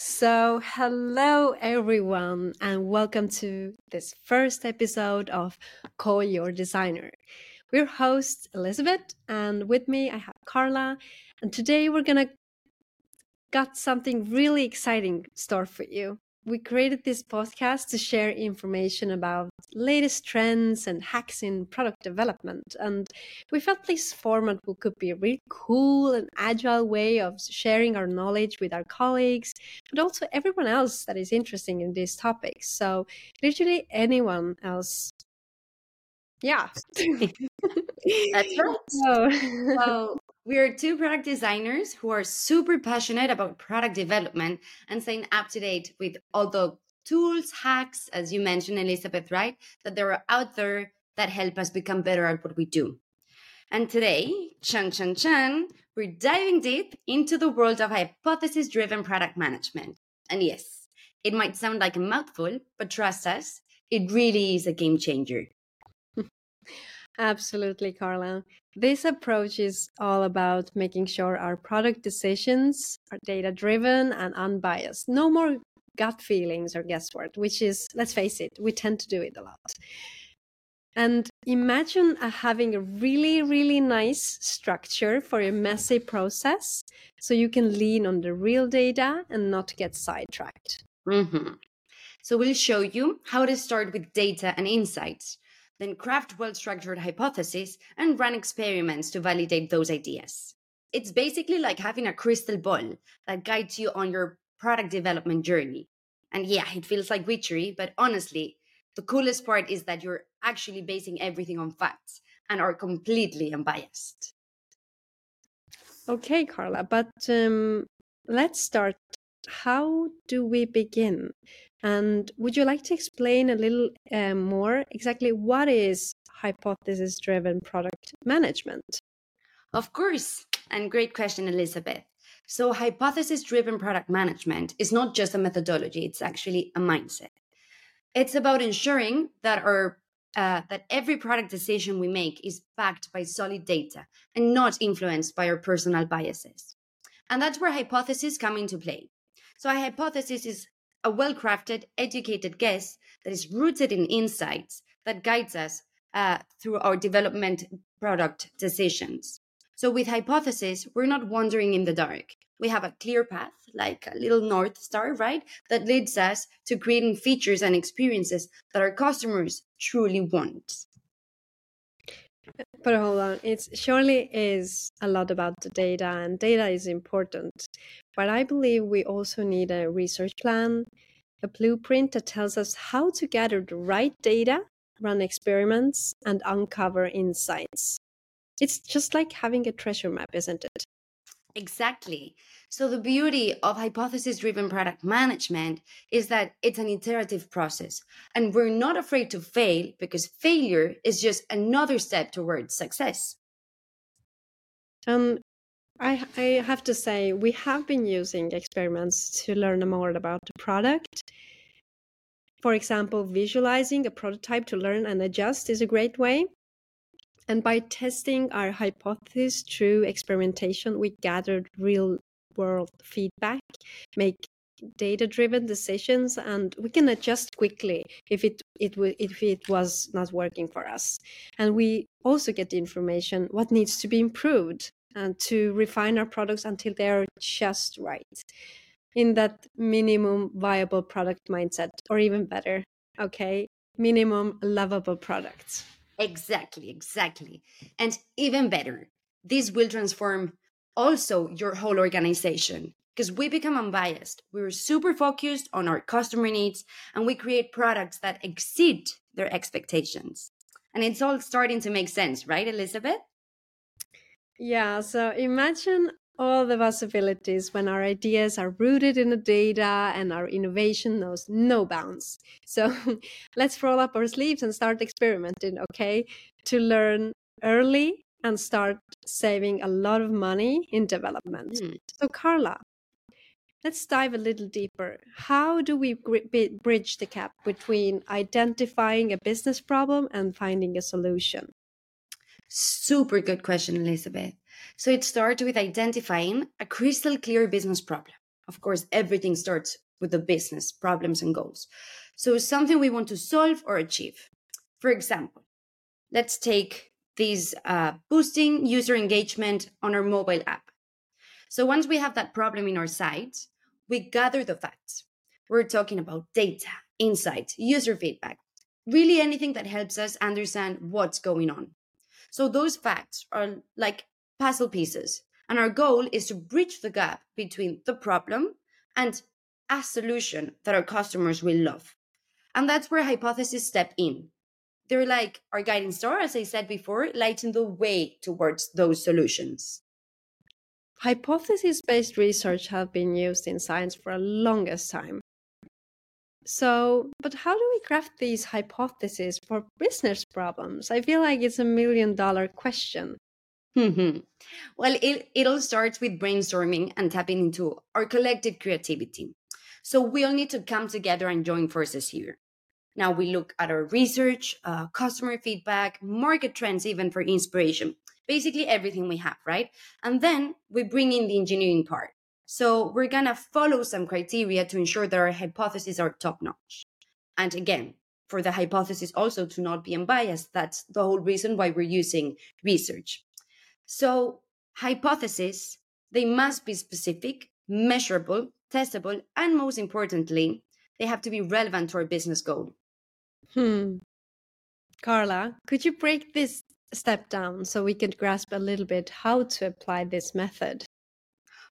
So, hello everyone, and welcome to this first episode of Call Your Designer. We're hosts Elizabeth, and with me I have Carla, and today we're gonna got something really exciting store for you we created this podcast to share information about latest trends and hacks in product development. And we felt this format could be a really cool and agile way of sharing our knowledge with our colleagues but also everyone else that is interested in these topics so literally anyone else. Yeah. That's right. So, so we're two product designers who are super passionate about product development and staying up to date with all the tools, hacks, as you mentioned, Elizabeth, right? That there are out there that help us become better at what we do. And today, chan chan chan, we're diving deep into the world of hypothesis driven product management. And yes, it might sound like a mouthful, but trust us, it really is a game changer. Absolutely, Carla. This approach is all about making sure our product decisions are data driven and unbiased. No more gut feelings or guesswork, which is, let's face it, we tend to do it a lot. And imagine uh, having a really, really nice structure for a messy process so you can lean on the real data and not get sidetracked. Mm-hmm. So, we'll show you how to start with data and insights then craft well structured hypotheses and run experiments to validate those ideas. It's basically like having a crystal ball that guides you on your product development journey. And yeah, it feels like witchery, but honestly, the coolest part is that you're actually basing everything on facts and are completely unbiased. Okay, Carla, but um, let's start. How do we begin? And would you like to explain a little uh, more exactly what is hypothesis driven product management? Of course. And great question, Elizabeth. So, hypothesis driven product management is not just a methodology, it's actually a mindset. It's about ensuring that our uh, that every product decision we make is backed by solid data and not influenced by our personal biases. And that's where hypotheses come into play. So, a hypothesis is a well crafted, educated guess that is rooted in insights that guides us uh, through our development product decisions. So, with hypothesis, we're not wandering in the dark. We have a clear path, like a little North Star, right? That leads us to creating features and experiences that our customers truly want. But hold on, it surely is a lot about the data, and data is important. But I believe we also need a research plan, a blueprint that tells us how to gather the right data, run experiments, and uncover insights. It's just like having a treasure map, isn't it? Exactly. So, the beauty of hypothesis driven product management is that it's an iterative process, and we're not afraid to fail because failure is just another step towards success. Um, I, I have to say, we have been using experiments to learn more about the product. For example, visualizing a prototype to learn and adjust is a great way. And by testing our hypothesis through experimentation, we gathered real world feedback, make data driven decisions and we can adjust quickly if it it if it was not working for us and we also get the information what needs to be improved and to refine our products until they're just right in that minimum viable product mindset or even better okay minimum lovable products Exactly, exactly. And even better, this will transform also your whole organization because we become unbiased. We're super focused on our customer needs and we create products that exceed their expectations. And it's all starting to make sense, right, Elizabeth? Yeah, so imagine all the possibilities when our ideas are rooted in the data and our innovation knows no bounds. So let's roll up our sleeves and start experimenting, okay? To learn early and start saving a lot of money in development. Mm. So, Carla, let's dive a little deeper. How do we bridge the gap between identifying a business problem and finding a solution? Super good question, Elizabeth. So it starts with identifying a crystal clear business problem. Of course, everything starts with the business problems and goals. So, something we want to solve or achieve. For example, let's take this uh, boosting user engagement on our mobile app. So, once we have that problem in our sight, we gather the facts. We're talking about data, insight, user feedback, really anything that helps us understand what's going on. So, those facts are like puzzle pieces. And our goal is to bridge the gap between the problem and a solution that our customers will love. And that's where hypotheses step in. They're like our guiding star, as I said before, lighting the way towards those solutions. Hypothesis based research have been used in science for a longest time. So, but how do we craft these hypotheses for business problems? I feel like it's a million dollar question. Mm-hmm. Well, it, it all starts with brainstorming and tapping into our collective creativity. So we all need to come together and join forces here. Now we look at our research, uh, customer feedback, market trends, even for inspiration. Basically, everything we have, right? And then we bring in the engineering part. So we're gonna follow some criteria to ensure that our hypotheses are top notch. And again, for the hypothesis also to not be unbiased, that's the whole reason why we're using research. So hypotheses, they must be specific, measurable, testable, and most importantly, they have to be relevant to our business goal. Hmm. Carla, could you break this step down so we could grasp a little bit how to apply this method?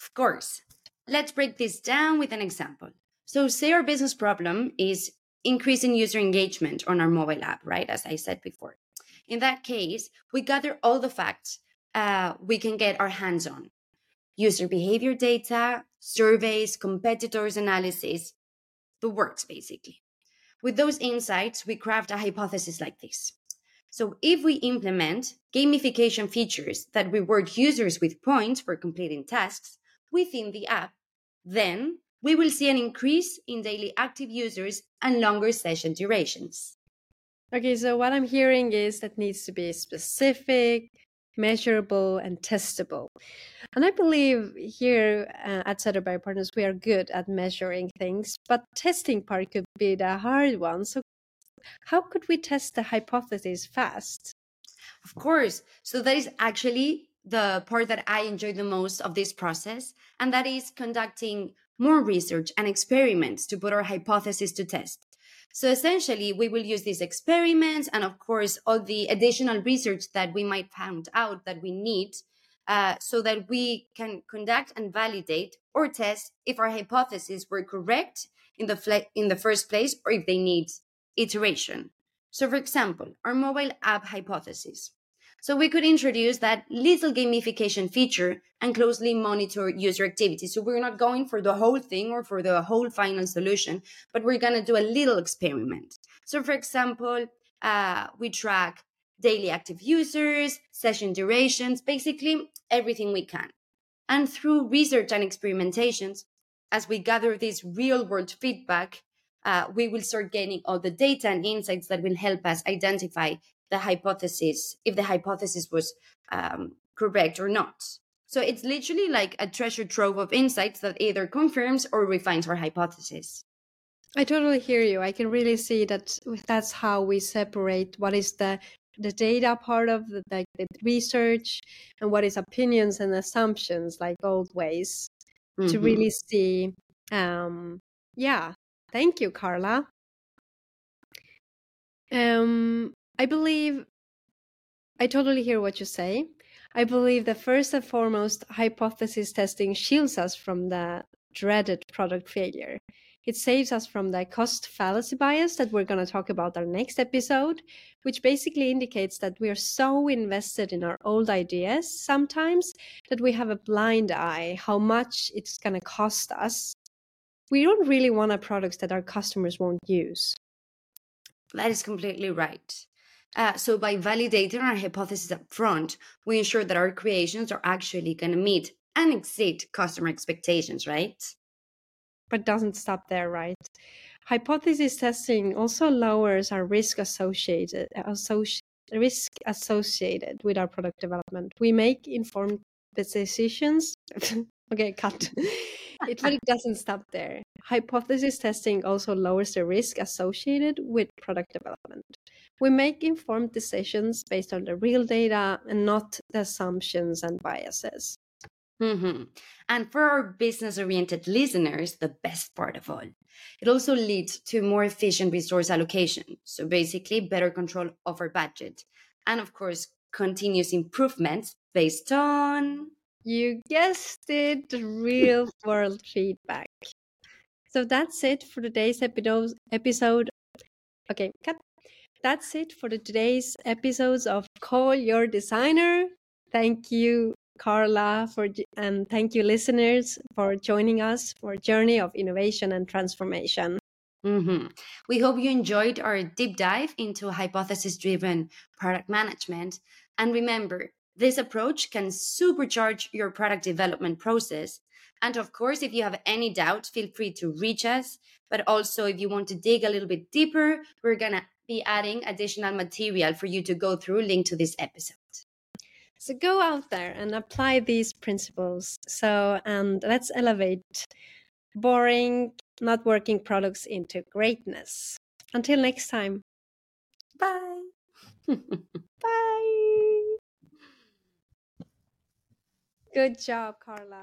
Of course. Let's break this down with an example. So, say our business problem is increasing user engagement on our mobile app, right? As I said before. In that case, we gather all the facts uh, we can get our hands on user behavior data, surveys, competitors' analysis, the works basically. With those insights, we craft a hypothesis like this. So, if we implement gamification features that reward users with points for completing tasks within the app, then we will see an increase in daily active users and longer session durations. Okay, so what I'm hearing is that needs to be specific, measurable, and testable. And I believe here uh, at Söderberg Partners, we are good at measuring things, but testing part could be the hard one. So, how could we test the hypothesis fast? Of course. So, that is actually the part that I enjoy the most of this process, and that is conducting more research and experiments to put our hypothesis to test. So essentially, we will use these experiments and, of course, all the additional research that we might find out that we need uh, so that we can conduct and validate or test if our hypotheses were correct in the, fl- in the first place or if they need iteration. So, for example, our mobile app hypothesis. So we could introduce that little gamification feature and closely monitor user activity. So we're not going for the whole thing or for the whole final solution, but we're going to do a little experiment. So, for example, uh, we track daily active users, session durations, basically everything we can. And through research and experimentations, as we gather this real world feedback, uh, we will start gaining all the data and insights that will help us identify the hypothesis, if the hypothesis was um, correct or not. So it's literally like a treasure trove of insights that either confirms or refines our hypothesis. I totally hear you. I can really see that that's how we separate what is the the data part of the, like the research and what is opinions and assumptions like old ways mm-hmm. to really see um yeah thank you carla um I believe I totally hear what you say. I believe that first and foremost, hypothesis testing shields us from the dreaded product failure. It saves us from the cost fallacy bias that we're going to talk about our next episode, which basically indicates that we are so invested in our old ideas sometimes that we have a blind eye how much it's going to cost us. We don't really want a product that our customers won't use. That is completely right. Uh, so by validating our hypothesis up front, we ensure that our creations are actually going to meet and exceed customer expectations, right? But doesn't stop there, right? Hypothesis testing also lowers our risk associated associ- risk associated with our product development. We make informed decisions. okay, cut. It really doesn't stop there. Hypothesis testing also lowers the risk associated with product development. We make informed decisions based on the real data and not the assumptions and biases. Mm-hmm. And for our business oriented listeners, the best part of all, it also leads to more efficient resource allocation. So basically, better control of our budget. And of course, continuous improvements based on. You guessed it, real world feedback. So that's it for today's episode. Okay, cut. That's it for today's episodes of Call Your Designer. Thank you Carla, for and thank you, listeners, for joining us for journey of innovation and transformation. Mm-hmm. We hope you enjoyed our deep dive into hypothesis driven product management. And remember, this approach can supercharge your product development process. And of course, if you have any doubt, feel free to reach us. But also, if you want to dig a little bit deeper, we're going to be adding additional material for you to go through, linked to this episode. So go out there and apply these principles. So, and let's elevate boring, not working products into greatness. Until next time. Bye. Bye. Good job, Carla.